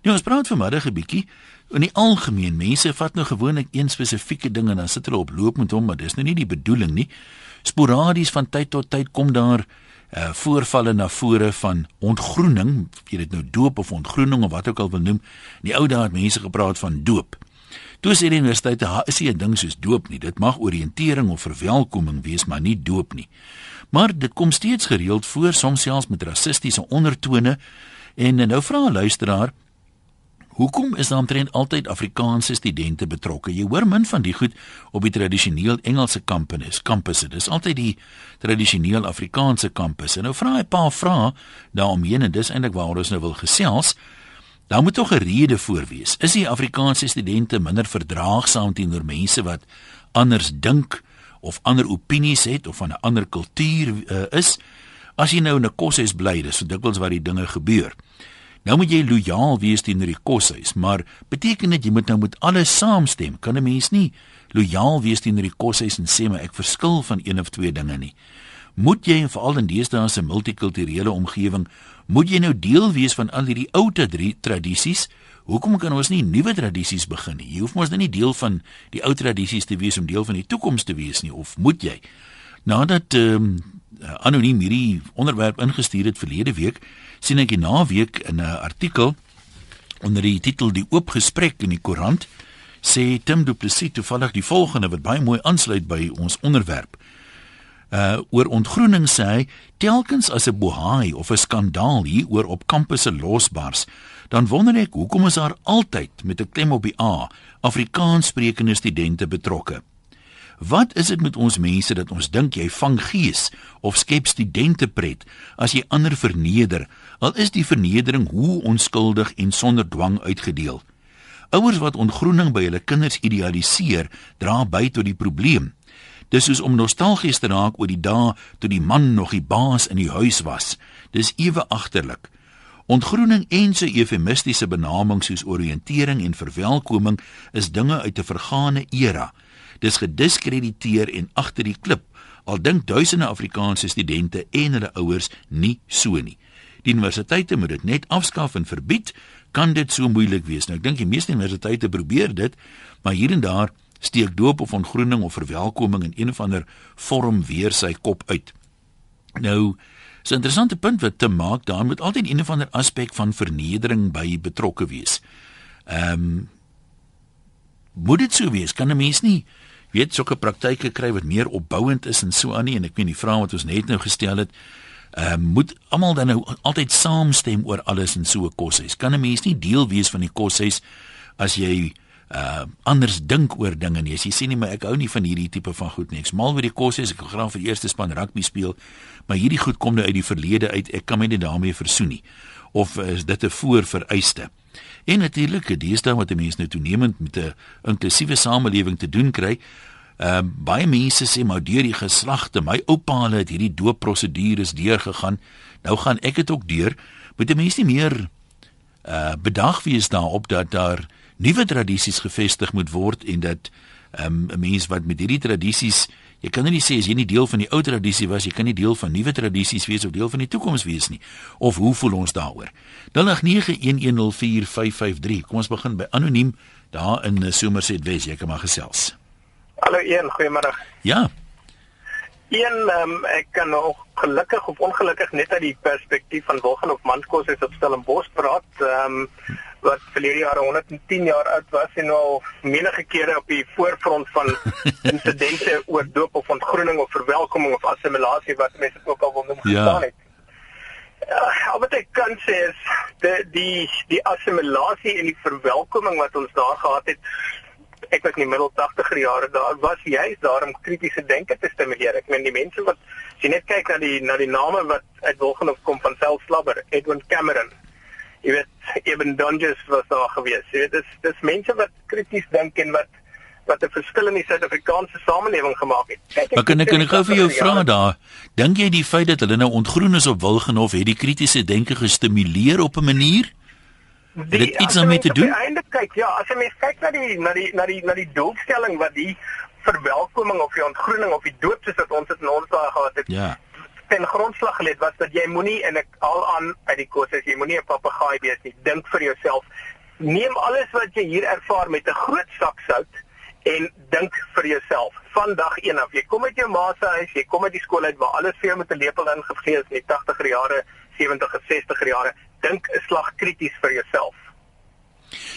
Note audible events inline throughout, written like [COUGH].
Nou ons praat vanmiddag 'n bietjie in die algemeen. Mense vat nou gewoonlik een spesifieke ding en dan sit hulle op loop met hom, maar dis nou nie die bedoeling nie. Sporadies van tyd tot tyd kom daar uh voorvalle na vore van ontgroening, jy dit nou doop of ontgroening of wat ook al wil noem. In die ou dae het mense gepraat van doop. Toe sê die universiteit, "Ha, is nie 'n ding soos doop nie. Dit mag oriëntering of verwelkoming wees, maar nie doop nie." Maar dit kom steeds gereeld voor, soms selfs met rassistiese ondertone. En nou vra 'n luisteraar, Hoekom is daar omtrent altyd Afrikaanse studente betrokke? Jy hoor min van die goed op die tradisioneel Engelse kampus, kampusse. Dis altyd die tradisioneel Afrikaanse kampusse. Nou vra 'n paar vrae daaromheen en dis eintlik waar ons nou wil gesels. Daar moet tog 'n rede voor wees. Is die Afrikaanse studente minder verdraagsaam teenoor mense wat anders dink of ander opinies het of van 'n ander kultuur uh, is? As jy nou in 'n koshuis bly, dis dikwels waar die dinge gebeur. Nou moet jy lojaal wees teenoor die koshuis, maar beteken dit jy moet nou met alles saamstem? Kan 'n mens nie lojaal wees teenoor die koshuis en sê maar ek verskil van een of twee dinge nie? Moet jy veral in deesdae se multikulturele omgewing, moet jy nou deel wees van al hierdie ou tradisies? Hoekom kan ons nie nuwe tradisies begin nie? Jy hoef mos nou nie deel van die ou tradisies te wees om deel van die toekoms te wees nie, of moet jy? Nadat ehm um, anoniem hierdie onderwerp ingestuur het verlede week, sien ek die naweek in 'n artikel onder die titel die oop gesprek in die koerant sê Tim Du Plessis toevallig die volgende wat baie mooi aansluit by ons onderwerp. Uh oor ontgroening sê hy telkens as 'n bohaai of 'n skandaal hier oor op kampusse losbars, dan wonder ek hoekom is daar altyd met 'n klem op die A Afrikaans sprekende studente betrokke. Wat is dit met ons mense dat ons dink jy vang gees of skep studente pret as jy ander verneder? Al is die vernedering hoe onskuldig en sonder dwang uitgedeel. Ouers wat ontgroening by hulle kinders idealiseer, dra by tot die probleem. Dis soos om nostalgies te raak oor die dae toe die man nog die baas in die huis was. Dis ewe agterlik. Ontgroening en sy eufemistiese benaming soos oriëntering en verwelkoming is dinge uit 'n vergane era. Dis gediskrediteer en agter die klip. Al dink duisende Afrikaanse studente en hulle ouers nie so nie. Die universiteite moet dit net afskaaf en verbied. Kan dit so moeilik wees? Nou ek dink die meeste universiteite probeer dit, maar hier en daar steek doop of ontgroening of verwelkoming in een of ander vorm weer sy kop uit. Nou, 'n interessante punt wat te maak, daar moet altyd een of ander aspek van vernedering by betrokke wees. Ehm um, moet dit so wees? Kan 'n mens nie weet sulke praktyke kry wat meer opbouend is en so aan nie en ek weet die vraag wat ons net nou gestel het uh, moet almal dan nou altyd saamstem oor alles in so 'n koshuis kan 'n mens nie deel wees van die koshuis as jy uh anders dink oor dinge nie. As jy sê nie maar ek hou nie van hierdie tipe van goed nie. Ek smal by die koshuis, ek wil graag vir eerste span rugby speel, maar hierdie goed kom nou uit die verlede uit. Ek kan my nie daarmee versoen nie. Of is dit 'n voorvereiste? En natuurlik, dis dan wat mense nou toenemend met 'n inklusiewe samelewing te doen kry. Ehm uh, baie mense sê maar deur die geslagte, my oupa het hierdie doopprosedures deurgegaan. Nou gaan ek dit ook deur. Moet 'n mens nie meer uh bedag wees daarop dat daar nuwe tradisies gevestig moet word en dat ehm, 'n um, mens wat met hierdie tradisies Jy kan nie sê as jy nie deel van die ou tradisie was, jy kan nie deel van nuwe tradisies wees of deel van die toekoms wees nie. Of hoe voel ons daaroor? 0891104553. Kom ons begin by anoniem daar in Somerset Wes. Jy kan maar gesels. Hallo een, goeiemôre. Ja. Een, um, ek kan nog gelukkig of ongelukkig net uit die perspektief van Wilgen of Manskos is op Stellenbosch praat. Ehm um, wat verlede jaar 110 jaar oud was en nou menige kere op die voorfront van [LAUGHS] insidente oor doop of ontgroening of verwelkoming of assimilasie wat mense ook al wil noem ja. gestaan het. Ja, wat ek kan sê is die die die assimilasie en die verwelkoming wat ons daar gehad het ek was in die middel 80er jare daar was juist daarom kritiese denke te stimuleer. Ek meen die mense wat as jy net kyk na die na die name wat uit Wilgenhof kom van Sel Slabber, Edwin Cameron, jy weet Eben Donges was daar gewees. Jy weet dis dis mense wat krities dink en wat wat 'n verskil in die Suid-Afrikaanse samelewing gemaak het. Kijk, maar kan ek kan ek gou vir jou vra daar, dink jy die feit dat hulle nou ontgroen is op Wilgenhof het die kritiese denke gestimuleer op 'n manier? Die, het dit iets daarmee te doen? Eindelik kyk, ja, as jy mens kyk na die na die na die na die doelstelling wat die verwelkoming of die ontgroening of die dood soos wat ons dit in ons dae gehad het. Ja ten grondslag gelê was dat jy moenie en ek al aan uit die kos as jy moenie 'n papegaai wees nie. Dink vir jouself. Neem alles wat jy hier ervaar met 'n groot sak sout en dink vir jouself. Van dag 1 af, jy kom uit jou ma se huis, jy kom uit die skool uit waar alles vir jou met 'n lepel ingegee is in die 80er jare, 70er, 60er jare. Dink 'n slag krities vir jouself.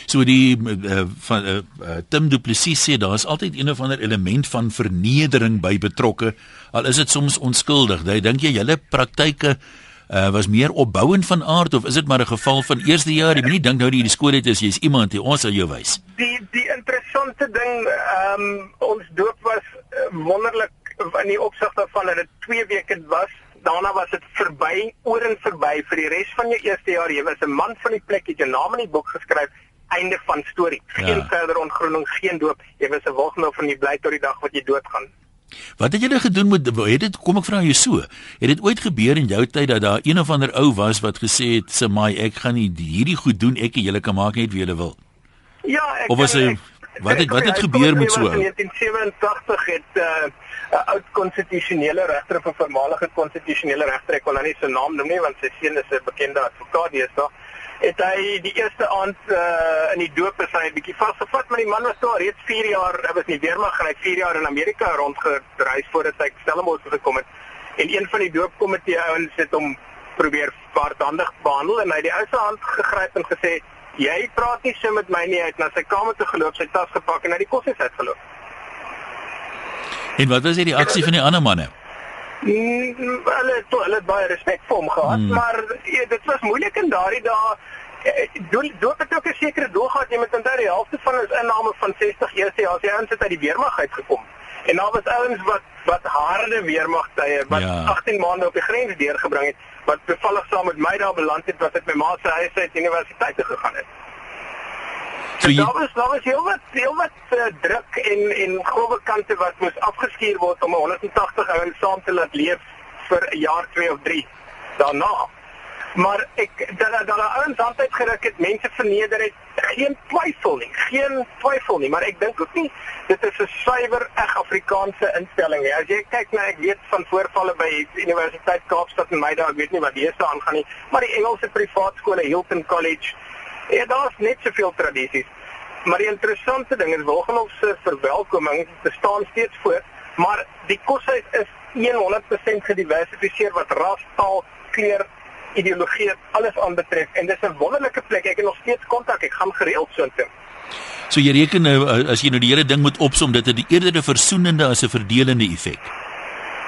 So die uh, van uh, uh, Tim Du Plessis sê daar is altyd een of ander element van vernedering by betrokke al is dit soms onskuldig. Jy dink jy julle praktyke uh, was meer opbouend van aard of is dit maar 'n geval van eerste jaar? Jy moenie dink nou die skool het is jy's iemand wat ons sal jou wys. Die die interessante ding ehm um, ons doop was uh, wonderlik in die opsig daarvan dat dit 2 weke was daarna was dit verby, oor en verby vir die res van jou eerste jaar. Jy was 'n man van die plek, jy het jou naam in die boek geskryf einde van storie. Geen ja. verder ontgroening, geen doop. Jy was 'n wag nou van die bly tot die dag wat jy doodgaan. Wat het julle gedoen met het dit kom ek vra jou so? Het dit ooit gebeur in jou tyd dat daar een of ander ou was wat gesê het, "Se my, ek gaan nie hierdie goed doen ek en julle kan maak net wie julle wil." Ja, ek Of was hy wat het wat het gebeur met so? In 1987 het 'n uh, oud konstitusionele regter of 'n voormalige konstitusionele regter, ek wil nou nie sy naam noem nie want sy seun is 'n bekende advokaat hier daar het hy die eerste aand uh, in die doop is hy 'n bietjie vasgevat maar die man was daar reeds 4 jaar hy was nie weermag en hy het 4 jaar in Amerika rondgereis voordat hy Stellenbosch gekom het en een van die doopkomitee ouens het hom probeer vaarthandig behandel en hy het die ou se hand gegryp en gesê jy praat nie so met my nie uit na sy kamer toe geloop sy tas gepak en na die koshuis uitgeloop En wat was die reaksie van die ander manne? Mm, hulle het hulle het baie respek vir hom gehad, mm. maar ja, dit was moeilik in daardie dae. Eh, doen doen dit ook 'n sekere doel gehad jy met onder die helfte van ons inname van 60 eerste jaar jy aan sit uit die weermag uitgekom. En daar was ouens wat wat harde weermagtye wat ja. 18 maande op die grens deurgebring het wat toevallig saam met my daar beland het wat ek my ma se huis uit universiteit toe gegaan het. So jy... daar was daar was heel wat heel wat uh, druk en en grove kante wat moes afgeskuur word om 180 ouens saam te laat leef vir 'n jaar, 2 of 3 daarna. Maar ek dat dat daar ouens altyd geruk het, mense verneder het, geen twyfel nie, geen twyfel nie, maar ek dink ook nie dit is 'n suiwer eg Afrikaanse instelling nie. As jy kyk na ek weet van voorvalle by Universiteit Kaapstad en my daar, ek weet nie wat hierse aangaan nie, maar die Engelse privaat skole Hilton College Ja, daar's net soveel tradisies. Maar die interessante ding is Wilgenhof se verwelkoming bestaan steeds voort, maar die koshuis is 100% gediversifiseer wat ras, taal, kleur, ideologie, alles aanbetref en dis 'n wonderlike plek. Ek het nog steeds kontak. Ek gaan gereeld soontoe. So jy reken nou as jy nou die hele ding moet opsom dit het die eerder 'n versoenende as 'n verdelende effek.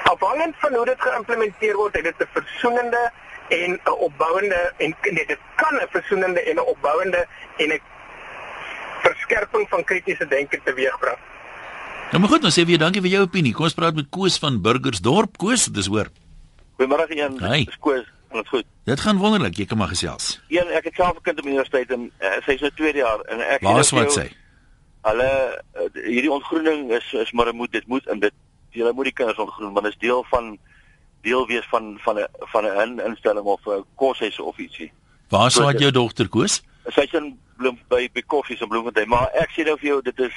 Afhangend van hoe dit geïmplementeer word, het dit 'n versoenende en 'n opbouende en nee, dit kan 'n versoenende en 'n opbouende en 'n verskerping van kritiese denke teweegbring. Nou maar goed, dan sê jou dankie vir jou opinie. Kom ons praat met Koos van Burgersdorp. Koos, dis hoor. Goeiemôre een. Hey. Dis Koos. Dit goed. Dit gaan wonderlik. Jy kan maar gesels. Een, ek het self 'n kind op universiteit en uh, sy is nou tweede jaar en ek Waar wat sê? Hulle uh, hierdie ontgroening is is maar moet dit moet in dit jy moet die kinders ontgroen want dit is deel van deel wees van van 'n van 'n instelling of 'n koshuis of ietsie. Waar sou jou dogter koes? Sy's in Bloem by by Koffies in Bloemfontein, maar ek sê nou vir jou dit is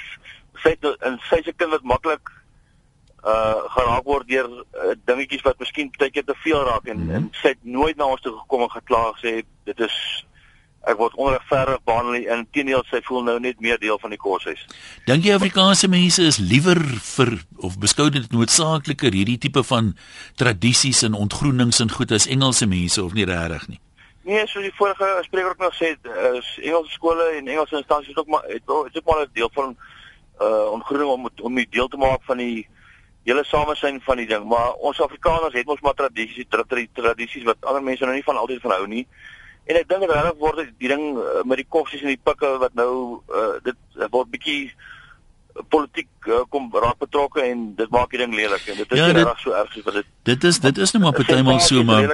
sy en sy's 'n kind wat maklik uh geraak word deur uh, dingetjies wat miskien baie keer te veel raak en, mm -hmm. en sy het nooit na ons toe gekom en gekla sê dit is ek word onregverdig behandel en teenoor sy voel nou net meer deel van die koshuis. Dink jy Afrikaanse mense is liewer vir of beskou dit noodsaakliker hierdie tipe van tradisies en ontgroenings en goed as Engelse mense of nie regtig nie? Nee, soos die vorige spreker ook nog sê, is Engelse skole en Engelse instansies ook maar het is ook maar 'n deel van uh ontgroening om om deel te maak van die hele samesyn van die ding, maar ons Afrikaners het mos maar tradisies, tradisies wat ander mense nou nie van altyd van hou nie. En ek dink regtig word die ding uh, met die koffsies en die pikke wat nou uh, dit word bietjie politiek uh, kom raak betrokke en dit maak die ding lelik en dit is ja, regtig so erg soos wat dit Dit is dit is nou maar partymal so maar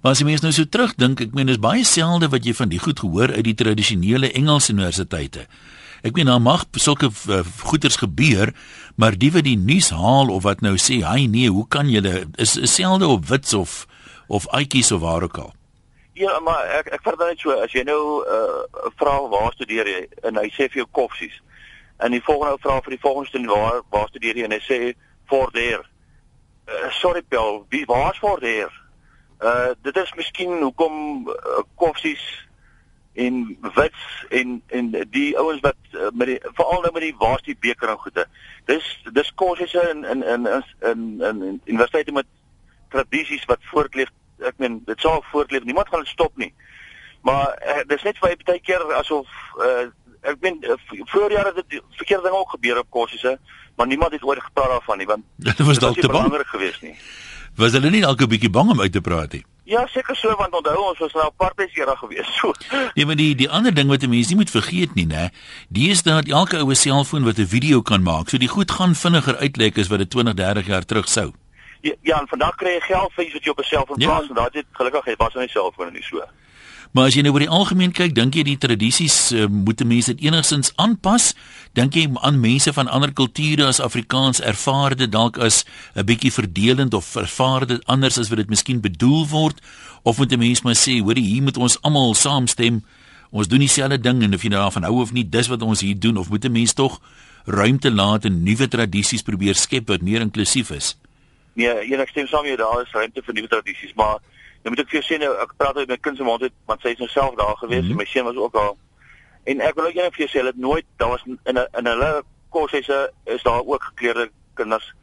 Maar as jy mens nou so terugdink, ek meen dis baie selde wat jy van die goed gehoor uit die tradisionele Engelse universiteite. Ek meen daar mag sulke uh, goeters gebeur, maar die wat die nuus haal of wat nou sê, "Hy nee, hoe kan jy is, selde op wits of of uitjies of waar ook al." Ja, maar ek ek verder net so as jy nou 'n uh, vra waar studeer jy en hy sê vir jou koffsies. En die volgende ou vra vir die volgende student waar waar studeer jy en hy sê for there. uh, sorry Pel, wie waar's voor hier? Uh dit is miskien hoekom uh, koffsies en wits en en die ouens wat uh, met die veral nou met die waarste beker en goede. Dis dis koffsies in in in in in, in universiteite met tradisies wat voortleef. Ek meen dit sal voortleef. Niemand gaan dit stop nie. Maar uh, dis net vir baie keer asof uh ek meen vroeër jare het dit verkeerde dinge ook gebeur op koffsies, maar niemand het ooit gepraat daarvan nie want [LAUGHS] dit was dalk te belangrik geweest nie. Was hulle nie dalk 'n bietjie bang om uit te praat nie? Ja, seker so want onthou ons was nou apartheid era gewees. So. Nee, [LAUGHS] maar die die ander ding wat mense nie moet vergeet nie, né? Die is dat elke oue selfoon wat 'n video kan maak, so die goed gaan vinniger uitlek as wat dit 20, 30 jaar terug sou. Ja, ja en vandag kry jy geld vir iets wat jy op 'n selfoon ja. plaas en het gelukkig het was nou nie selfoon nie so. Maar as jy nou oor die algemeen kyk, dink jy die tradisies uh, moet mense dit enigstens aanpas? Dink jy aan mense van ander kulture as Afrikaans ervaar dit dalk as 'n bietjie verdelend of ervaar dit anders as wat dit miskien bedoel word? Of moet 'n mens maar sê, hoorie, hier moet ons almal saamstem. Ons doen dieselfde ding en of jy daarvan hou of nie, dis wat ons hier doen of moet 'n mens tog ruimte laat en nuwe tradisies probeer skep wat meer inklusief is? Nee, ek stem saam met jou, daar is ruimte vir nuwe tradisies, maar Nou moet ek vir jou sê nou ek praat met my kind se mond het want sy is nou self daar gewees mm -hmm. en my seun was ook daar. En ek wil ook net vir jou sê dat nooit daar was in 'n in hulle koshuise is daar ook gekleurde kinders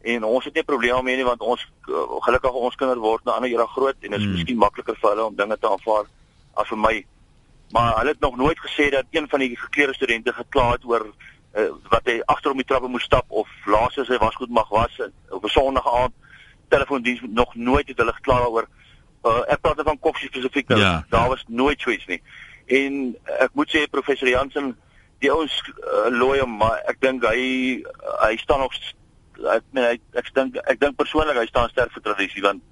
en ons het nie probleme daarmee nie want ons gelukkig ons kinders word nou ander jare groot en dit is mm. miskien makliker vir hulle om dinge te aanvaar as vir my. Maar hulle het nog nooit gesê dat een van die gekleurde studente gekla het oor uh, wat hy agter om die trappe moes stap of laas as hy was goed mag was op 'n sonderige aand telefoondiens nog nooit het hulle gekla oor uh, ek praat van koffie spesifiek nou. Ja, daar ja. was nooit so iets nie. En ek moet sê professor Jansen die ouens uh, looi hom maar ek dink hy hy staan nog ek meen hy ek dink ek dink persoonlik hy staan sterk vir tradisie want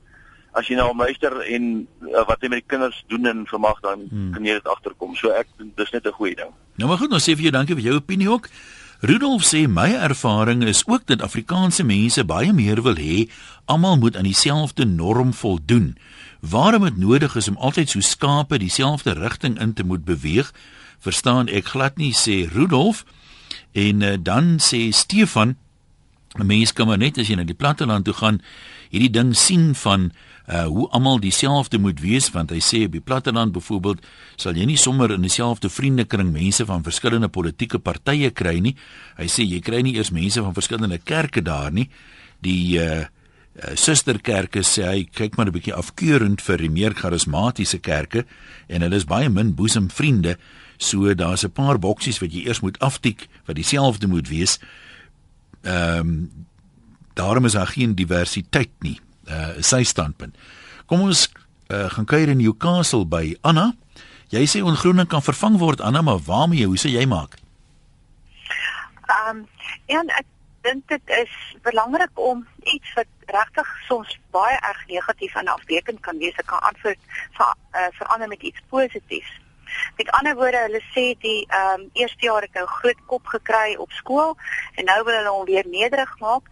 as jy nou luister en uh, wat hy met die kinders doen en vermag dan hmm. kan jy dit agterkom. So ek dis net 'n goeie ding. Nou maar goed, nou sê vir jou dankie vir jou opinie ook. Rudolf sê my ervaring is ook dat Afrikaanse mense baie meer wil hê almal moet aan dieselfde norm voldoen. Waarom dit nodig is om altyd so skape dieselfde rigting in te moet beweeg, verstaan ek glad nie sê Rudolf. En uh, dan sê Stefan, 'n mens kan maar net as jy na die platteland toe gaan, hierdie ding sien van uh hoe almal dieselfde moet wees want hy sê op die platteland byvoorbeeld sal jy nie sommer in dieselfde vriendekring mense van verskillende politieke partye kry nie. Hy sê jy kry nie eers mense van verskillende kerke daar nie. Die uh uh, susterkerke sê hy kyk maar 'n bietjie afkeurend vir die meer karismatiese kerke en hulle is baie min boesemvriende so daar's 'n paar boksies wat jy eers moet aftik wat dieselfde moet wees. Ehm um, daarom is daar geen diversiteit nie. Uh sy standpunt. Kom ons uh, gaan kuier in Newcastle by Anna. Jy sê ongroening kan vervang word Anna, maar waarmee? Hoe sê jy maak? Ehm um, ja, ek dink dit is belangrik om iets wat regtig soms baie erg negatief en afwekend kan wees, kan antwoord vir uh, verander met iets positiefs. Met ander woorde, hulle sê die ehm um, eerste jaar het hy 'n groot kop gekry op skool en nou wil hulle hom weer nederig maak.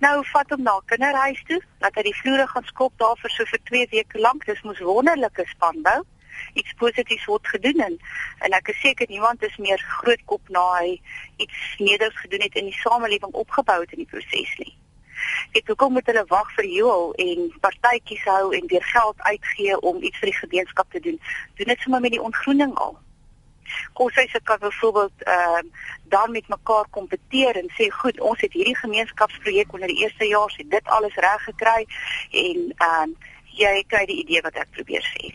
Nou vat hom na kinderhuis toe, laat hy die vloere gaan skop daar vir so vir 2 weke lank. Dis mos wonderlike spanbou iets positiefs word gedoen en, en ek is seker niemand is meer grootkop na hy iets neders gedoen het in die samelewing opgebou het in die proses nie. Ek hoekom moet hulle wag vir Joel en partytjies hou en weer geld uitgee om iets vir die gemeenskap te doen? Doen dit sommer met die ontgroening al. Koshuise kan byvoorbeeld ehm uh, dan met mekaar kompeteer en sê goed, ons het hierdie gemeenskapsprojek onder die eerste jaar se dit alles reg gekry en ehm uh, jy kry die idee wat ek probeer sê.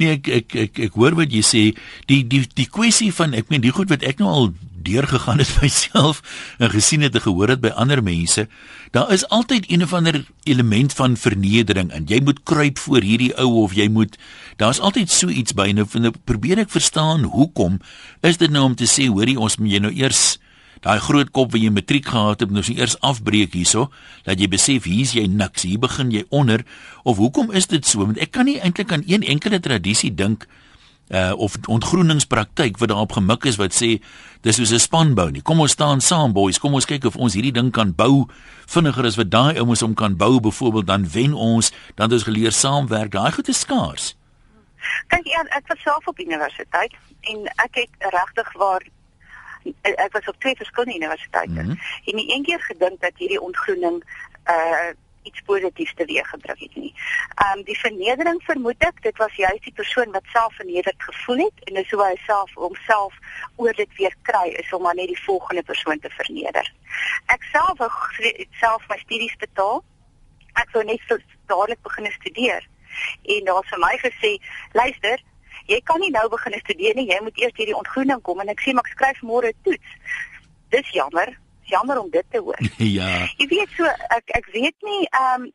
Nee, ek ek ek ek hoor wat jy sê. Die die die kwessie van ek meen die goed wat ek nou al deurgegaan het [LAUGHS] myself en gesien het en gehoor het by ander mense, daar is altyd een of ander element van vernedering en jy moet kruip voor hierdie ou of jy moet daar's altyd so iets by. Nou, nou probeer ek verstaan hoekom is dit nou om te sê hoorie ons moet jy nou eers daai groot kop wat jy matriek gehad het, nou sien eers afbreek hierso, dat jy besef hier's jy niks, hier begin jy onder. Of hoekom is dit so? Want ek kan nie eintlik aan een enkele tradisie dink uh of ontgroeningspraktyk wat daarop gemik is wat sê dis soos 'n spanbou nie. Kom ons staan saam boys, kom ons kyk of ons hierdie ding kan bou vinniger as wat daai ouens om kan bou byvoorbeeld dan wen ons, dan het ons geleer saamwerk. Daai goed is skaars. Kyk, ja, ek was self op universiteit en ek het regtig waar ek was op twee verskillende universiteite. Mm -hmm. En nie een keer gedink dat hierdie ontgroening uh iets positiefs teweeggebring het nie. Ehm um, die vernedering vermoed ek dit was juist die persoon wat self vernederd gevoel het en dis hoe hy self homself oor dit weer kry is om maar net die volgende persoon te verneder. Ek self het self my studies betaal. Ek wou net dadelik begin studeer. En daar vir my gesê, luister, jy kan nie nou begin studeer nie, jy moet eers hierdie ontgroening kom en ek sê maar ek skryf môre toets. Dis jammer, jammer om dit te hoor. [LAUGHS] ja. Jy weet so ek ek weet nie ehm um,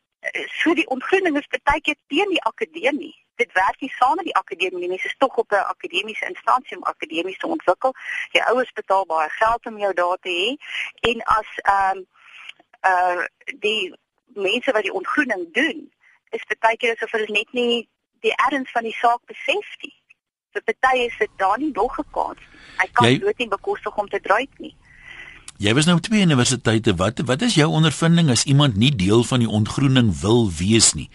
so die ontgroening is baie keer teen die akademie. Dit werk nie saam met die akademie nie. Mense is tog op 'n akademiese instansie om akademies te ontwikkel. Jou ouers betaal baie geld om jou daar te hê en as ehm um, uh die mense wat die ontgroening doen, is baie keer asof hulle net nie die erns van die saak besef nie vir party is dit daar nie nog gekans. Hy kan jy, dood nie bekostig om te dryf nie. Jy was nou twee universiteite. Wat wat is jou ondervinding as iemand nie deel van die ontgroening wil wees nie?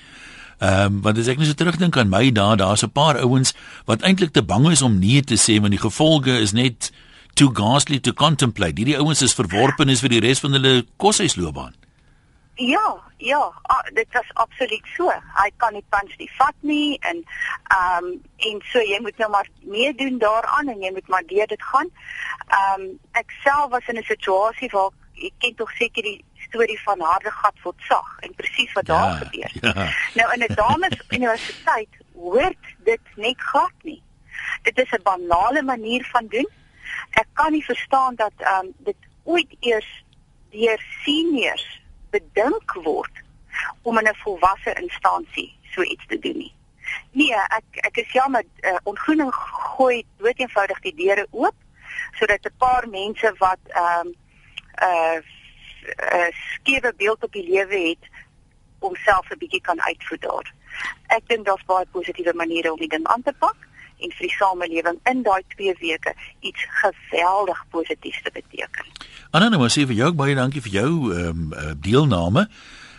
Ehm um, want as ek net so terugdink aan my dae, daar's 'n paar ouens wat eintlik te bang is om nee te sê want die gevolge is net too ghastly to contemplate. Hierdie ouens is verworpe is vir die res van hulle koshuisloopbaan. Ja, ja, dit was absoluut so. Hy kan nie punch die vat nie en ehm um, en so jy moet nou maar meedoen daaraan en jy moet maar deur dit gaan. Ehm um, ek self was in 'n situasie waar ek ken tog seker die storie van harde gat word sag en presies wat ja, daar gebeur. Ja. Nou in 'n dames [LAUGHS] universiteit hoort dit net glad nie. Dit is 'n banale manier van doen. Ek kan nie verstaan dat ehm um, dit ooit eers deur seniors bedink word om in 'n volwasse instansie so iets te doen nie. Nee, ek ek is jammer, uh, ontgroening gooi dood eenvoudig die deure oop sodat 'n paar mense wat ehm um, 'n uh, uh, skewe beeld op die lewe het homself 'n bietjie kan uitvoer daar. Ek dink daar's baie positiewe maniere om die ding aan te pak en vir die samelewing in daai 2 weke iets geweldig positiefs te beteken. Anna, nou sê vir jou baie dankie vir jou ehm um, deelname.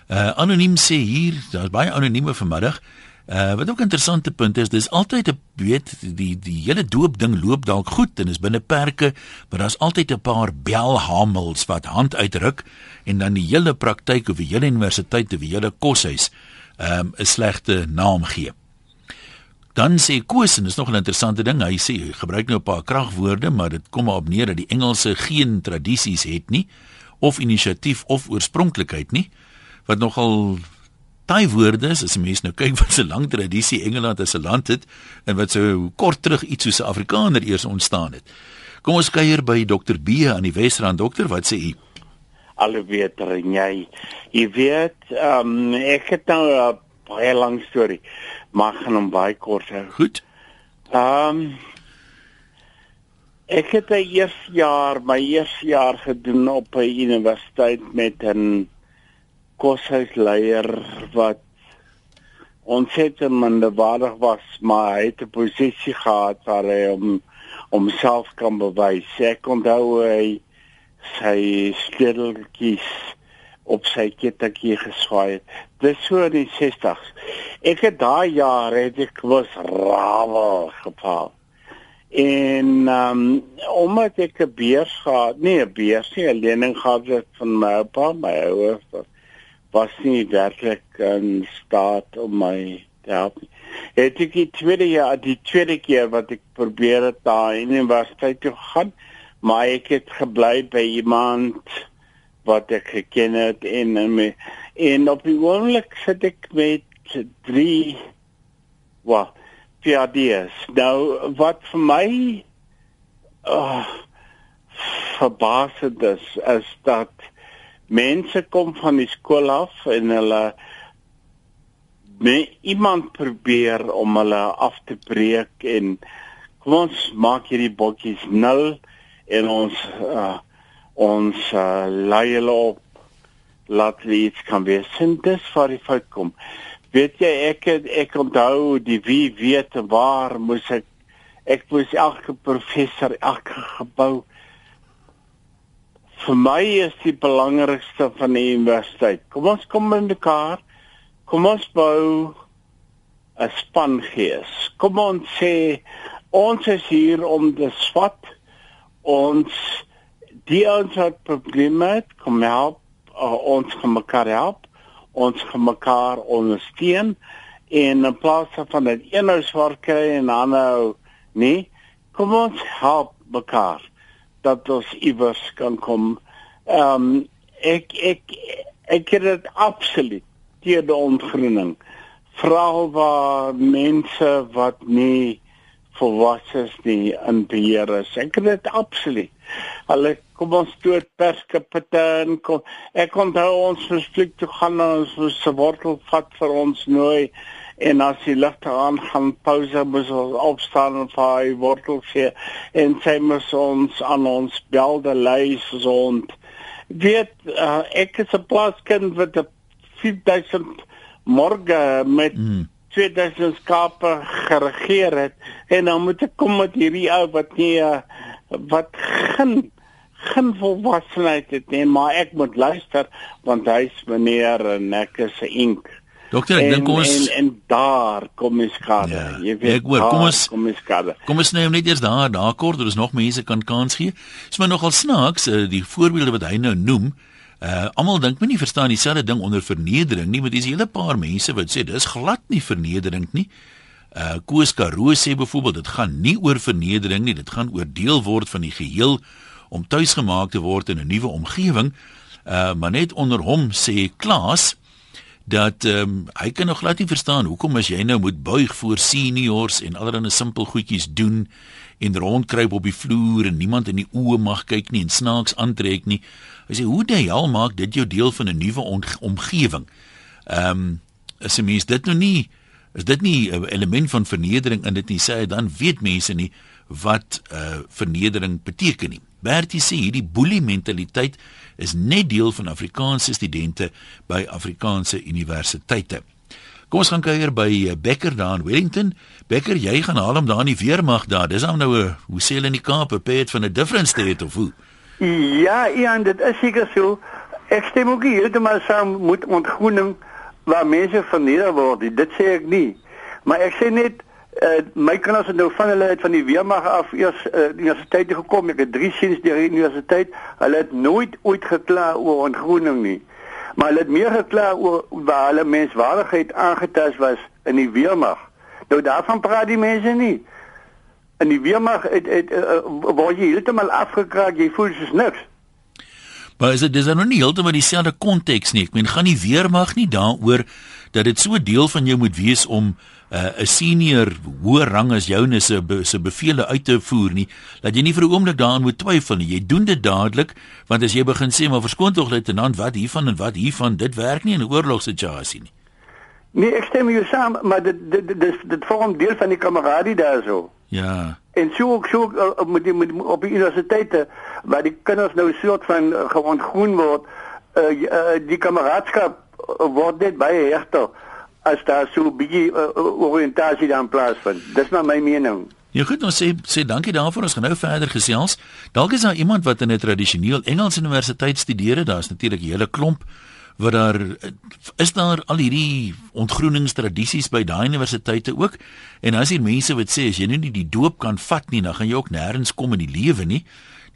Uh anoniem sê hier, daar's baie anonieme vanmiddag. Uh wat ook 'n interessante punt is, dis altyd 'n weet die die hele doop ding loop dalk goed en is binne perke, maar daar's altyd 'n paar belhamels wat hand uitruk en dan die hele praktyk of die hele universiteit of die hele koshuis ehm um, 'n slegte naam gee. Dan sê Koos en dis nog 'n interessante ding. Hy sê hy gebruik nou 'n paar kragwoorde, maar dit kom maar op neer dat die Engelse geen tradisies het nie of inisiatief of oorspronklikheid nie. Wat nogal daai woorde is as 'n mens nou kyk wat 'n lang tradisie Engeland as 'n land het en wat so kort terug iets soos 'n Afrikaner eers ontstaan het. Kom ons kuier by Dr B aan die Wesrand dokter, wat sê u? Alweer en jy. Weet, um, ek het nou 'n baie lang storie maar gaan hom baie kort hou. Goed. Ehm um, ek het 'n eerste jaar, my eerste jaar gedoen op 'n universiteit met 'n koshuisleier wat ontsettend minderwaardig was, maar hy het 'n posisie gehad waar hy om homself kan bewys. Ek onthou hy sy skiedeltjies op sy kettertjie geswaai het. Dis so in die 60s. Ek het daai jaar het ek was rawe gepaal. En ehm um, omdat ek 'n beurs gehad, nee, 'n beurs nie, 'n lening gehad het van my oupa, my ouers was nie werklik in staat om my te help. Het ek die tweede jaar, die tweede keer wat ek probeer het die universiteit toe gaan, maar ek het gebly by iemand wat ek geken het en en, en op die oomblik sit ek met drie wat PhD's. Nou wat vir my uh verbasend is is dat mense kom van die skool af en hulle me iemand probeer om hulle af te breek en kom ons maak hierdie botjies nul en ons uh ons uh, lei hulle op laat hulle iets kan wees. En dis waar die fout kom. Weet jy ek ek onthou die wie weet waar moes ek ek moes elke professor elke gebou. Vir my is die belangrikste van die universiteit. Kom ons kom in mekaar. Kom ons bou 'n span gees. Kom ons sê ons is hier om te swat ons die ons het probleme het, kom help uh, ons kan mekaar help ons mekaar ondersteun en in plaas van dat een nou swart kry en ander ou nee, kom ons help mekaar dat ons iewers kan kom. Ehm um, ek ek ek het dit absoluut teen die ontgroening. Veral waar mense wat nie volwasse is nie in beheer is. Ek het dit absoluut. Hulle kom ons toe perskapitte en kom ek onthou ons verskrik toe gaan ons se wortel vat vir ons nooi en as die ligte aan gaan pouse moet ons opstaan en vir wortel sê en sê mos ons aan ons belde lys ons weet uh, ek is 'n plaaskind wat 'n 4000 morge met mm. 2000 skape geregeer het en dan moet ek kom met hierdie ou wat nie uh, wat geen geen volwassenheid het nie maar ek moet luister want hy's meneer en ek is 'n ink Dokter, ek dink ons en, en daar kom ons skade. Ja, jy weet, ek hoor, kom ons kom ons skade. Kom ons neem net eers daar daar kort, daar is nog mense kan kans gee. Dis maar nogal snaaks, uh, die voorbeelde wat hy nou noem. Uh almal dink men nie verstaan dieselfde ding onder vernedering nie, want dis 'n hele paar mense wat sê dis glad nie vernedering nie. Uh Koos Karoo sê byvoorbeeld dit gaan nie oor vernedering nie, dit gaan oor deel word van die geheel om tuisgemaak te word in 'n nuwe omgewing. Uh maar net onder hom sê Klaas dat ehm um, hy kan nog glad nie verstaan hoekom as jy nou moet buig voor seniors en allerlei simpel goedjies doen en rondkruip op die vloer en niemand in die oë mag kyk nie en snaaks aantrek nie. Hy sê hoe die hel maak dit jou deel van 'n nuwe omgewing. Ehm um, as 'n mens dit nou nie is dit nie 'n element van vernedering in dit nie sê dan weet mense nie wat uh vernedering beteken nie. Bertie sê hierdie boelie mentaliteit is net deel van Afrikaanse studente by Afrikaanse universiteite. Kom ons gaan kuier by eh, Becker daar in Wellington. Becker, jy gaan haal hom daar in die weermag daar. Dis nou nou 'n hoe sê hulle in die Kaap, 'n pet van 'n different state of hoe? Ja, ja, dit is seker so. Ek stem ook heeltemal saam met ontgroening waar mense verneder word. Dit sê ek nie. Maar ek sê net uh, my kinders het nou van hulle uit van die weermag af eers uh, universiteit gekom. Ek het drie seuns deur die universiteit. Hulle het nooit ooit gekla oor ontgroening nie. Maar hulle het meer gekla oor waar hulle menswaardigheid aangetast was in die weermag. Nou daarvan praat die mense nie. In die weermag het, het, het uh, word jy heeltemal afgekraak. Jy voel soos niks. Maar is dit dis nou nie heeltemal dieselfde konteks nie. Ek meen gaan die weermag nie daaroor dat dit so deel van jou moet wees om uh, 'n senior hoë rang as joune se be, se bevele uit te voer nie, dat jy nie vir 'n oomblik daaraan moet twyfel nie. Jy doen dit dadelik, want as jy begin sê maar verskoon tog luitenant, wat hiervan en wat hiervan, dit werk nie in 'n oorlogssituasie nie. Nee, ek stem jou saam, maar dit dit dit dit vorm deel van die kameradie daarso. Ja. En so ook so uh, met die met op die universiteite waar die kinders nou soort van uh, gewoon groen word, uh, uh, die kameraadskap word net baie hegter as daar so 'n bietjie uh, oriëntasie dan plaasvind. Dis maar my mening. Ja goed, ons sê sê dankie daarvoor. Ons gaan nou verder gesels. Dalk is daar iemand wat in 'n tradisioneel Engels universiteit studeer. Daar's natuurlik 'n hele klomp wat daar is daar al hierdie ontgroeningstradisies by daai universiteite ook. En as hier mense wat sê as jy nou nie die doop kan vat nie, dan gaan jy ook nêrens kom in die lewe nie.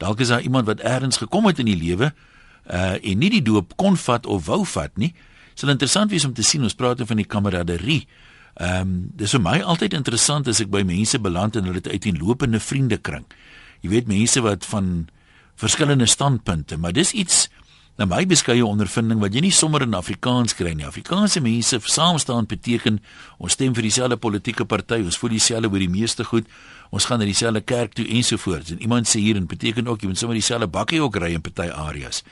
Dalk is daar iemand wat eers gekom het in die lewe uh en nie die doop kon vat of wou vat nie. Sal interessant wees om te sien ons praat van die kameraderie. Ehm um, dis vir my altyd interessant as ek by mense beland en hulle het uiteenlopende vriendekring. Jy weet mense wat van verskillende standpunte, maar dis iets na my beskeie ondervinding wat jy nie sommer in Afrikaans kry nie. Afrikaanse mense saam staan beteken ons stem vir dieselfde politieke party, ons voel dieselfde oor die meeste goed, ons gaan na dieselfde kerk toe ensovoorts. En iemand sê hier en beteken ook jy moet sommer dieselfde bakkie ook ry in party areas.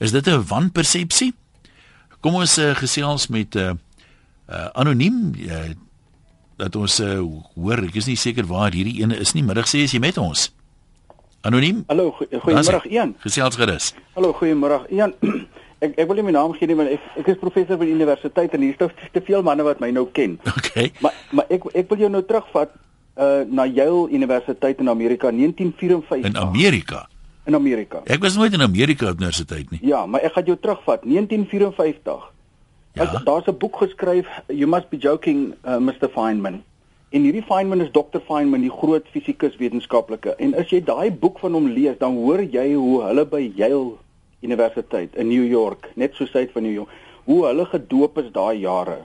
Is dit 'n wanpersepsie? Kom ons uh, gesels met 'n uh, uh, anoniem uh, dat ons uh, hoor, ek is nie seker waar hierdie ene is nie. Middag sê as jy met ons. Anoniem? Hallo, goeiemôre Ian. Gesels gerus. Hallo, goeiemôre Ian. [CLEARS THROAT] ek ek wil nie my naam gee nie, maar ek, ek is professor by die universiteit en hier is te veel manne wat my nou ken. [LAUGHS] Okay. Maar maar ek ek wil jou nou terugvat uh na Yale Universiteit in Amerika 1954. In Amerika. In Amerika. Ek was nooit in Amerika op universiteit nie. Ja, maar ek gaan jou terugvat 1954. Ja. Daar's 'n boek geskryf, You must be joking, uh, Mr Feynman. En hierdie Feynman is Dr Feynman, die groot fisikus wetenskaplike. En as jy daai boek van hom lees, dan hoor jy hoe hulle by Yale Universiteit in New York, net so suid van New York, hoe hulle gedoop is daai jare.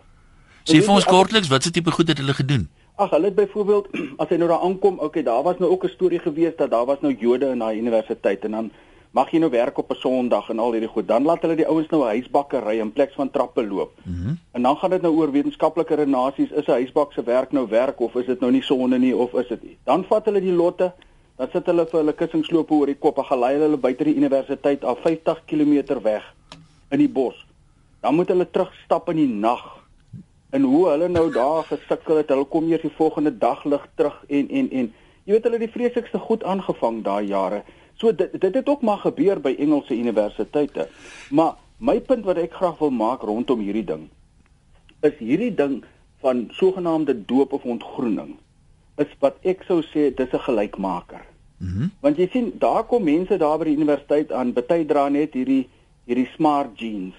Sê vir ons kortliks wat se tipe goed het hulle gedoen? Ag, hulle het byvoorbeeld [CLEARS THROAT] as hy nou daar aankom, okay, daar was nou ook 'n storie gewees dat daar was nou Jode in daai universiteit en dan mag jy nou werk op 'n Sondag en al hierdie goed. Dan laat hulle die ouens nou 'n huisbakkery in plek van trappe loop. Mm en dan gaan dit nou oor wetenskaplike renasies, is 'n huisbak se werk nou werk of is dit nou nie sonde nie of is dit nie. Dan vat hulle die lotte, dan sit hulle vir hulle kussingslope oor die kop en gaan lei hulle buite die universiteit af 50 km weg in die bos. Dan moet hulle terugstap in die nag. En hoe hulle nou daar gesukkel het, hulle kom eers die volgende dag lig terug en en en jy weet hulle het die vreeslikste goed aangevang daai jare. So dit dit het ook maar gebeur by Engelse universiteite. Maar my punt wat ek graag wil maak rondom hierdie ding is hierdie ding van sogenaamde doop of ontgroening is wat ek sou sê dis 'n gelykmaker. Mhm. Mm Want jy sien daar kom mense daar by die universiteit aan, baie dra net hierdie hierdie smart jeans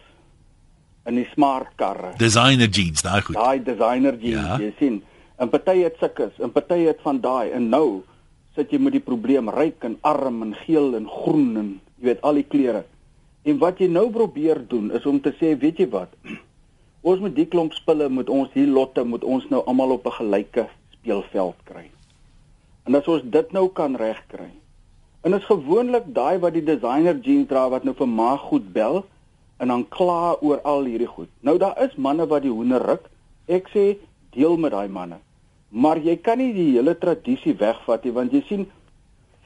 in die smart karre. Designer jeans, daai goed. Daai designer jeans, Ja. jy sien. En party het sulke, en party het van daai en nou sit jy met die probleem ryk en arm en geel en groen en jy weet al die kleure. En wat jy nou probeer doen is om te sê, weet jy wat? [CLEARS THROAT] Ons moet die klomp spille moet ons hier lotte moet ons nou almal op 'n gelyke speelveld kry. En as ons dit nou kan regkry. En is gewoonlik daai wat die designer jeans dra wat nou vir ma goed bel en dan kla oor al hierdie goed. Nou daar is manne wat die hoender ruk. Ek sê deel met daai manne. Maar jy kan nie die hele tradisie wegvat nie want jy sien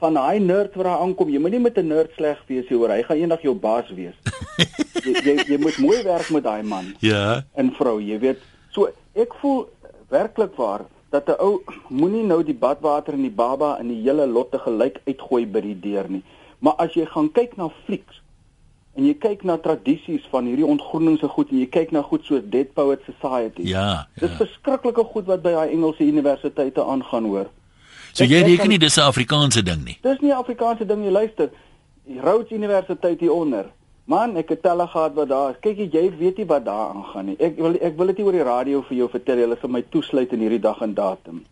van daai nerd wat daar aankom, jy moet nie met 'n nerd sleg wees nie, hoor. Hy gaan eendag jou baas wees. [LAUGHS] jy, jy jy moet mooi werk met daai man Ja. en vrou, jy weet. So ek voel werklik waar dat 'n ou moenie nou die badwater en die baba en die hele lotte gelyk uitgooi by die deur nie. Maar as jy gaan kyk na flieks en jy kyk na tradisies van hierdie ontgroeningse goed en jy kyk na goed soos Dead Poet Society. Ja. Dis ja. verskriklike goed wat by daai Engelse universiteite aangaan hoor. So Ek- jy ek reken nie dis 'n Afrikaanse ding nie. Dis nie 'n Afrikaanse ding nie, luister. Rhodes Universiteit hieronder. Man, ek het telle gehad wat daar is. Kyk jy, jy weet nie wat daar aangaan nie. Ek wil ek wil dit nie oor die radio vir jou vertel. Hulle sal my toesluit in hierdie dag en datum.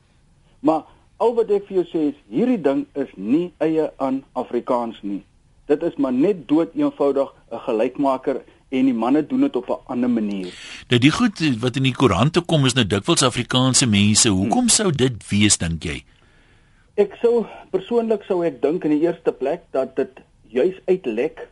Maar al wat ek vir jou sê is hierdie ding is nie eie aan Afrikaans nie. Dit is maar net dood eenvoudig 'n gelykmaker en die manne doen dit op 'n ander manier. Nou die goed wat in die koerante kom is nou dikwels Afrikaanse mense. Hoekom sou dit wees dink jy? Ek sou persoonlik sou ek dink in die eerste plek dat dit juis uitlek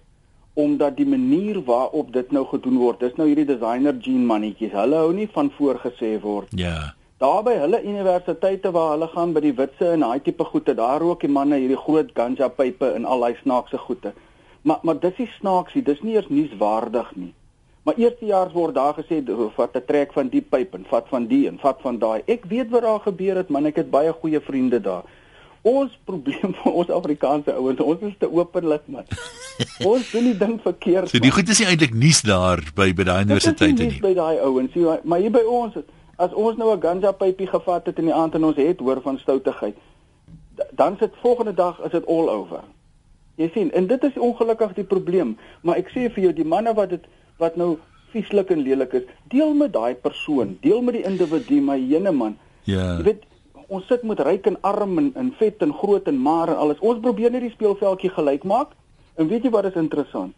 omdat die manier waarop dit nou gedoen word, dis nou hierdie designer jean mannetjies. Hulle hou nie van voorgesê word. Ja. Daar by hulle universiteite waar hulle gaan by die witse en daai tipe goede, daar rook die manne hierdie groot ganja pype en al daai snaakse goede. Maar maar dis nie snaaksie, dis nie eers nuuswaardig nie. Maar eerstejaars word daar gesê "O, vat 'n trek van die pyp en vat van die en vat van daai. Ek weet wat daar gebeur het, man, ek het baie goeie vriende daar. Ons [LAUGHS] probleem vir ons Afrikaanse ouens, ons is te openlik, man. [LAUGHS] ons doen die ding verkeerd. So die goed is nie eintlik nuus daar by by daai universiteite Dit is nie. nie by daai ouens nie, maar- hier by ons as ons nou 'n ganja pypie gevat het in die aand en ons het hoor van stoutigheid, dan sit volgende dag is dit all over. Jy sien, en dit is ongelukkig die probleem, maar ek sê vir jou die manne wat dit wat nou vieslik en lelik is, deel met daai persoon, deel met die individu, maar jene man. Ja. Jy weet ons sit met ryk en arm en, en vet en groot en maar en alles. Ons probeer net die speelveldjie gelyk maak. En weet jy wat is interessant?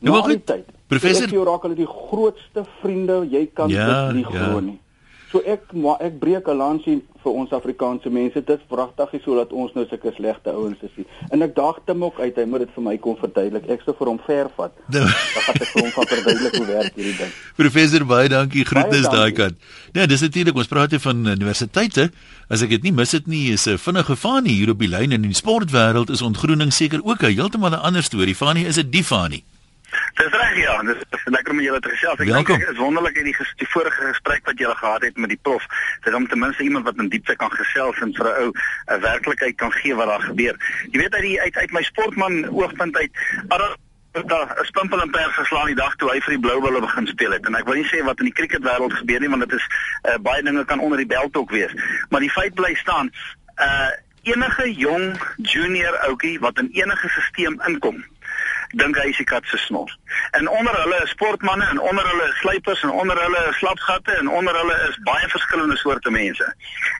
Nou, maar goed, tyd, professor- jou raak hulle die grootste vriende, jy kan Ja, dit nie ja. glo nie. So ek maar ek breek 'n lansie vir ons Afrikaanse mense. Dit is pragtig hier sodat ons nou sulke slegte ouens is. nie. En ek daag hom ook uit. Hy moet dit vir my kom verduidelik. Ek sou vir hom ver vat. [LAUGHS] Nou, Dan gaan ek vir hom van verduidelik hoe werk hierdie ding. Professor baie dankie. Groetnis daai kant. Nee, dis natuurlik ons praat hier van universiteite. As ek dit nie mis dit nie, is 'n vinnige Fanie hier op die lyn en in die sportwêreld is ontgroening seker ook 'n heeltemal 'n ander storie. Fanie, is dit die Fanie? Dis reg ja, dis dis lekker om julle te gesels. Ek Welkom. dink dit is wonderlik in die, ges, die vorige gesprek wat julle gehad het met die prof. Dis om ten minste iemand wat in diepte kan gesels en vir 'n ou 'n werklikheid kan gee wat daar gebeur. Jy weet uit die uit uit my sportman oogpunt uit, Adam daar 'n spimpel en pers geslaan die dag toe hy vir die Blou Bulle begin speel het. En ek wil nie sê wat in die cricketwêreld gebeur nie, want dit is uh, baie dinge kan onder die belt ook wees. Maar die feit bly staan, uh enige jong junior ouetjie wat in enige stelsel inkom, dink hy is die kat se snor. En onder hulle is sportmense en onder hulle is sluipers en onder hulle is slapgatte en onder hulle is baie verskillende soorte mense.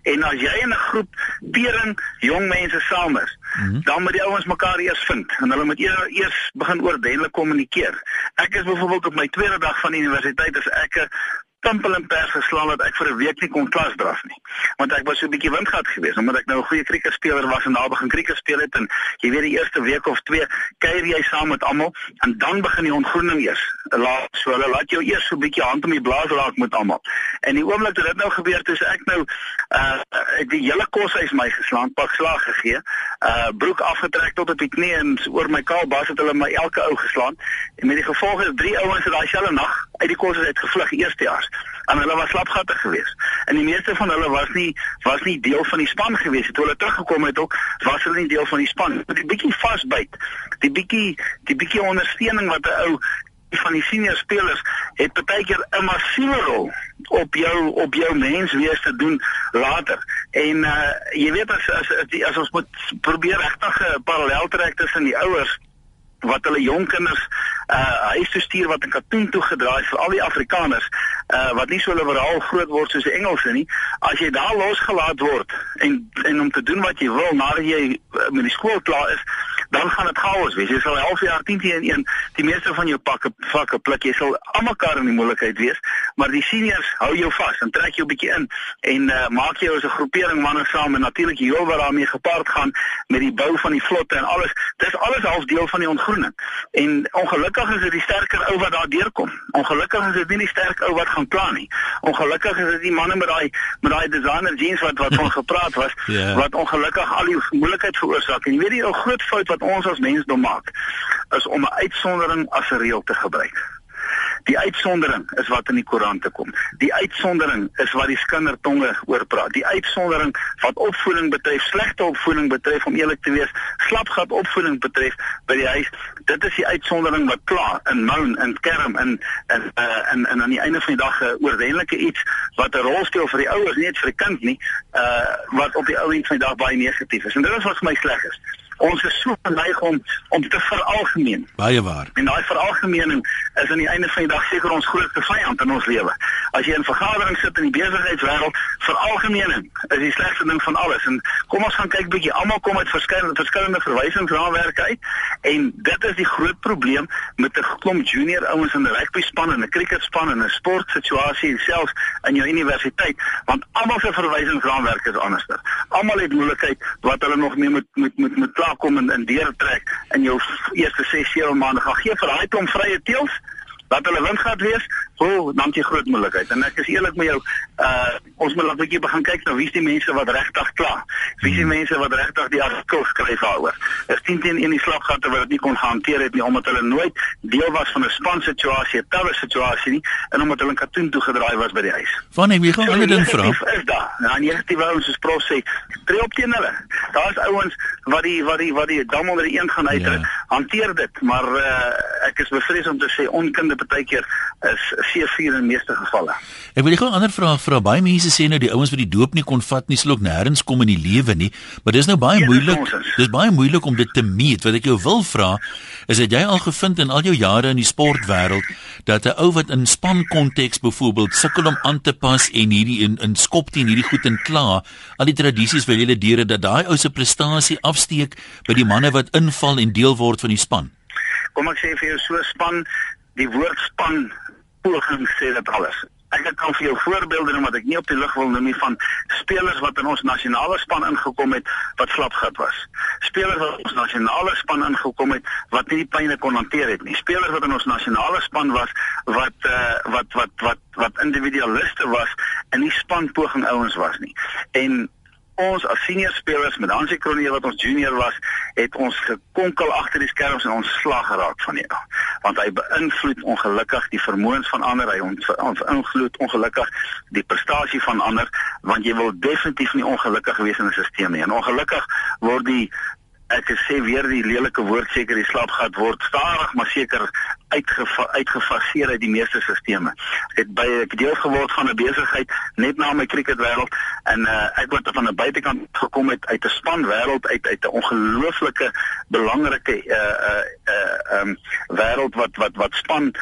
En as jy in 'n groep pering jong mense saam is, mm -hmm. dan moet die ouens mekaar eers vind en hulle moet eers, eers begin oordenlik kommunikeer. Ek is byvoorbeeld op my tweede dag van universiteit as ek simpel en pers geslaan dat ek vir 'n week nie kon klas draf nie. Want ek was so 'n bietjie windgat geweest omdat ek nou 'n goeie kriketspeler was en daar begin kriket speel het en jy weet die eerste week of twee kuier jy saam met almal en dan begin die ontgroening eers. Laat so hulle laat jou eers so 'n bietjie hand om die blaas raak met almal. En die oomblik dat dit nou gebeur het, is ek nou uh die hele koshuis my geslaan, pak slag gegee, uh broek afgetrek tot op die knie en oor my kaal bas het hulle my elke ou geslaan. En met die gevolg is drie ouens het daai selfe nag uit die koshuis uit gevlug eerstejaars en hulle was slapgatte geweest. En die meeste van hulle was nie was nie deel van die span geweest. Toe hulle teruggekom het ook, was hulle nie deel van die span. Met 'n bietjie vasbyt, die bietjie die bietjie ondersteuning wat 'n ou van die senior spelers het baie keer 'n massiewe rol op jou op jou menswees te doen later. En uh jy weet as as as, as ons moet probeer regtig 'n parallel trek tussen die ouers wat hulle jong kinders uh huis toe stuur wat in katoen toe gedraai vir al die Afrikaners uh wat nie so liberaal groot word soos die Engelse nie. As jy daar losgelaat word en en om te doen wat jy wil nadat jy uh, met die skool klaar is dan gaan dit chaos wees. Jy sal 11 jaar 10 teen 1 die meeste van jou pakke vakke pluk. Jy sal almekaar in die moeilikheid wees maar die seniors hou jou vas en trek jou 'n bietjie in en uh maak jou as 'n groepering manne saam en natuurlik jy wat daarmee gepaard gaan met die bou van die vlotte en alles. Dis alles half deel van die ontgroening. En ongelukkig is dit die sterker ou wat daar deurkom ongelukkig is dit nie die sterk ou wat gaan plan nie. Ongelukkig is dit die manne met daai met daai designer jeans wat wat van gepraat was yeah. [LAUGHS] Ja. wat ongelukkig al die moeilikheid veroorsaak. En jy weet die ou groot fout wat ons as mensdom maak is om 'n uitsondering as 'n reël te gebruik. Die uitsondering is wat in die koerante kom. Die uitsondering is wat die skindertonge oor praat. Die uitsondering wat opvoeding betref, slegte opvoeding betref om eerlik te wees, slapgat opvoeding betref by die huis. Dit is die uitsondering wat klaar in moan en kerm en en uh, en en aan die einde van die dag 'n uh, oordentlike iets wat 'n rol speel vir die ouers, nie net vir die kind nie, uh wat op die ou end van die dag baie negatief is. En dit is wat vir my sleg is ons is so geneig om om te veralgemeen. Baie waar. En daai veralgemening is aan die einde van die dag seker ons grootste vyand in ons lewe. As jy in vergaderings sit in die besigheidswêreld, veralgemening is die slegste ding van alles. En kom ons gaan kyk bietjie, almal kom uit verskillende verskillende verwysingsraamwerke uit en dit is die groot probleem met 'n klomp junior ouens in 'n rugby span en 'n cricket span en 'n sportsituasie selfs in jou universiteit, want almal se verwysingsraamwerke is anderster. Almal het moeilikheid wat hulle nog mee moet moet moet moet klaar kom en in deur trek in jou eerste 6 7 maande. Gaan gee vir daai klomp vrye teels dat hulle wind gehad wees oh, dan jy groot moeilikheid. En ek is eerlik met jou, uh ons moet 'n bietjie begin kyk na wie is die mense wat regtig kla. Wie is die hmm. mense wat regtig die artikel skryf daaroor. Is 10 teen 1 die slaggatte wat dit nie kon hanteer het nie omdat hulle nooit deel was van 'n span situasie, 'n talle situasie nie en omdat hulle in katoen toe gedraai was by die huis. Van ek wil 'n ander ding vra. Is daar? Nou negatiewe ouens is prof sê, tree op teen hulle. Daar's ouens wat die wat die wat die dam onder die een gaan uitdruk. Ja. Hanteer dit, maar uh ek is bevrees om te sê onkunde partykeer is C4 in meeste gevalle. Ek wil gou 'n ander vraag vra. Baie mense sê nou die ouens wat die doop nie kon vat nie, sal ook nêrens kom in die lewe nie, maar dis nou baie ja, moeilik. Dis baie moeilik om dit te meet. Wat ek jou wil vra, is dat jy al gevind in al jou jare in die sportwêreld dat 'n ou wat in span konteks byvoorbeeld sukkel om aan te pas en hierdie in in skop teen hierdie goed en kla, al die tradisies wil julle deure dat daai ou se prestasie afsteek by die manne wat inval en deel word van die span. Kom ek sê vir jou so span die woord span poging sê dit alles. Ek kan vir jou voorbeelde noem wat ek nie op die lig wil noem nie van spelers wat in ons nasionale span ingekom het wat slapgat was. Spelers wat ons nasionale span ingekom het wat nie die pynne kon hanteer het nie. Spelers wat in ons nasionale span was wat uh, wat wat wat wat individualiste was en nie spanpoging ouens was nie. En ons as senior spelers met Hansie Kroonier wat ons junior was, het ons gekonkel agter die skerms en ons slag geraak van hom. Want hy beïnvloed ongelukkig die vermoëns van ander, hy beïnvloed ongelukkig die prestasie van ander, want jy wil definitief nie ongelukkig wees in 'n stelsel nie. En ongelukkig word die ek sê weer die lelike woord seker die slapgat word stadig maar seker uitgeva uitgefaseer uit die meeste stelsels. Ek het by ek deel geword van 'n besigheid net na my cricketwêreld en uh, ek het van 'n buitekant gekom het uit 'n span wêreld uit uit 'n ongelooflike belangrike uh uh um wêreld wat wat wat span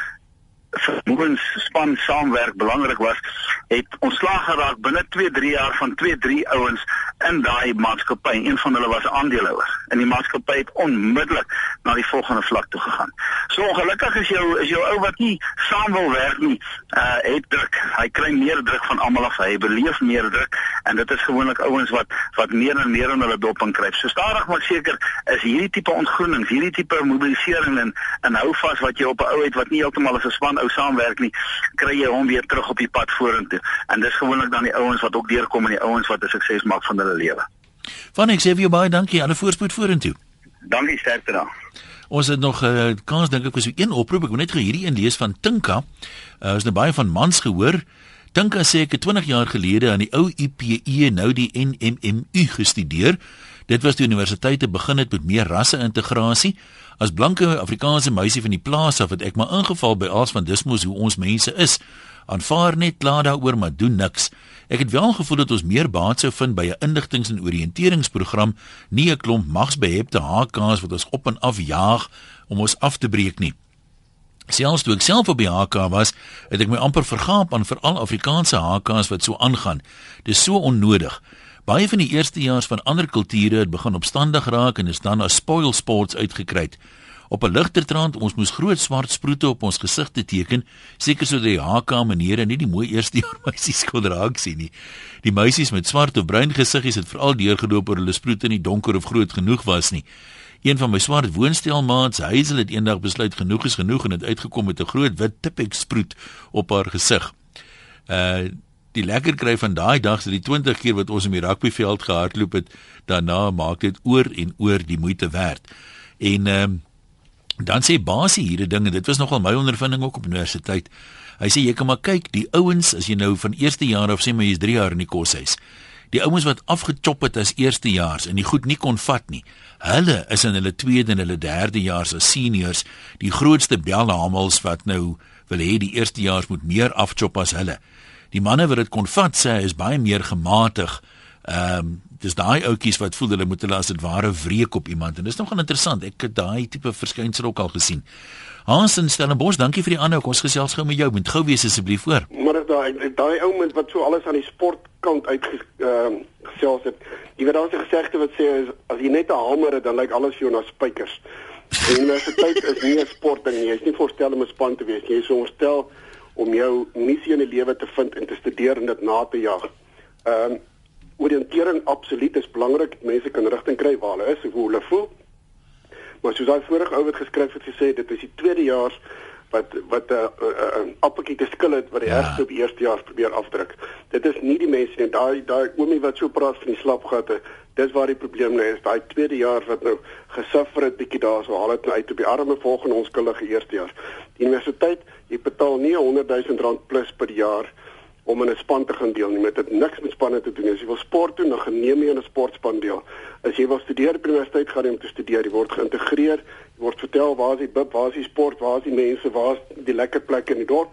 vermogens span saamwerk belangrik was, het ontslaag geraak binne 2-3 jaar van 2-3 ouens in daai maatskappy. Een van hulle was aandeelhouer en die maatskappy het onmiddellik na die volgende vlak toe gegaan. So ongelukkig is jou is jou ou wat nie saam wil werk nie, uh het druk. Hy kry meer druk van almal af. Hy beleef meer druk en dit is gewoonlik ouens wat wat meer en meer in hulle dop inkryp. So stadig maar seker is hierdie tipe ontgroenings, hierdie tipe mobilisering en en hou vas wat jy op 'n ou het wat nie heeltemal as 'n span ou saamwerk nie, kry jy hom weer terug op die pad vorentoe. En dis gewoonlik dan die ouens wat ook deurkom en die ouens wat 'n sukses maak van hulle lewe. Van ek sê vir jou baie dankie. Alle voorspoed vorentoe. Dankie sterkte dan. Ons het nog 'n uh, eh, kans dink ek was een oproep. Ek wil net gou hierdie een lees van Tinka. Uh, ons het nou baie van mans gehoor. Tinka sê ek het 20 jaar gelede aan die ou UPE nou die NMMU gestudeer. Dit was die universiteit te begin het met meer rasse integrasie. As blanke Afrikaanse meisie van die plaas af het ek maar ingeval by als van dismos hoe ons mense is. Aanvaar net klaar daaroor maar doen niks. Ek het wel gevoel dat ons meer baat sou vind by 'n inligtings- en oriënteringsprogram, nie 'n klomp magsbehepte HK's wat ons op en af jaag om ons af te breek nie. Selfs toe ek self op die HK was, het ek my amper vergaap aan veral Afrikaanse HK's wat so aangaan. Dis so onnodig. Baie van die eerstejaars van ander kulture het begin opstandig raak en is dan as spoil sports uitgekry. Op 'n ligter trant, ons moes groot swart sproete op ons gesigte teken, seker sodat die HK menere nie die mooi eerstejaar [LAUGHS] meisies kon raak sien nie. Die meisies met swart of bruin gesiggies het veral deurgeloop oor hulle sproete nie donker of groot genoeg was nie. Een van my swart woonstelmaats, Hazel het eendag besluit genoeg is genoeg en het uitgekom met 'n groot wit tipex sproet op haar gesig. Uh die lekker kry van daai dag dat die 20 keer wat ons in die rugbyveld gehardloop het, daarna maak dit oor en oor die moeite werd. En ehm um, dan sê Basie hierdie dinge, dit was nogal my ondervinding ook op universiteit. Hy sê jy kan maar kyk, die ouens as jy nou van eerste jaar of sê maar jy's 3 jaar in die koshuis. Die ouens wat afgechop het as eerstejaars en die goed nie kon vat nie. Hulle is in hulle tweede en hulle derde jaar as seniors, die grootste belhamels wat nou wil hê die eerstejaars moet meer afchop as hulle die manne wat dit kon vat sê is baie meer gematig. Ehm um, dis daai ouetjies wat voel hulle moet hulle as dit ware wreek op iemand en dis nogal interessant. Ek het daai tipe verskynsel ook al gesien. Hans en Stellenbosch, dankie vir die aanhou. Ons gesels gou met jou. Moet gou wees asseblief voor. Maar is daai daai ou mens wat so alles aan die sportkant uit ehm uh, gesels het. Jy weet daar's 'n gesegde wat sê as jy net 'n hamer het, dan lyk alles jou na spykers. Die universiteit is nie 'n sportding nie. Jy's nie voorstel om 'n span te wees. Jy is voorstel om jou missie in die lewe te vind en te studeer en dit na te jaag. Ehm um, oriëntering absoluut is belangrik. Mense kan rigting kry waar hulle is, hoe hulle voel. Maar soos daai vorige ou het geskryf het gesê, dit is die tweede jaar wat wat 'n uh, uh, uh, appeltjie te skil het wat die ja. eerste op die eerste jaar probeer afdruk. Dit is nie die mense nie. Daai daai oomie wat so praat van die slapgatte, dis waar die probleem lê. Is daai tweede jaar wat nou gesuffer het bietjie daarso, haal dit nou uit op die arme volgende onskuldige eerste jaar. Die universiteit jy betaal nie 100 000 rand plus per jaar om in 'n span te gaan deel nie met dit niks met spanne te doen as jy wil sport doen dan geneem jy in 'n sportspan deel. As jy wil studeer by die universiteit gaan om te studeer jy word geïntegreer jy word vertel waar is die bib waar is die sport waar is die mense waar is die lekker plekke in die dorp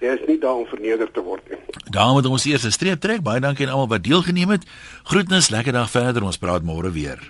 jy is nie daar om verneder te word nie. Daarom moet ons eers 'n streep trek baie dankie aan almal wat deelgeneem het. Groetnis lekker dag verder. Ons praat môre weer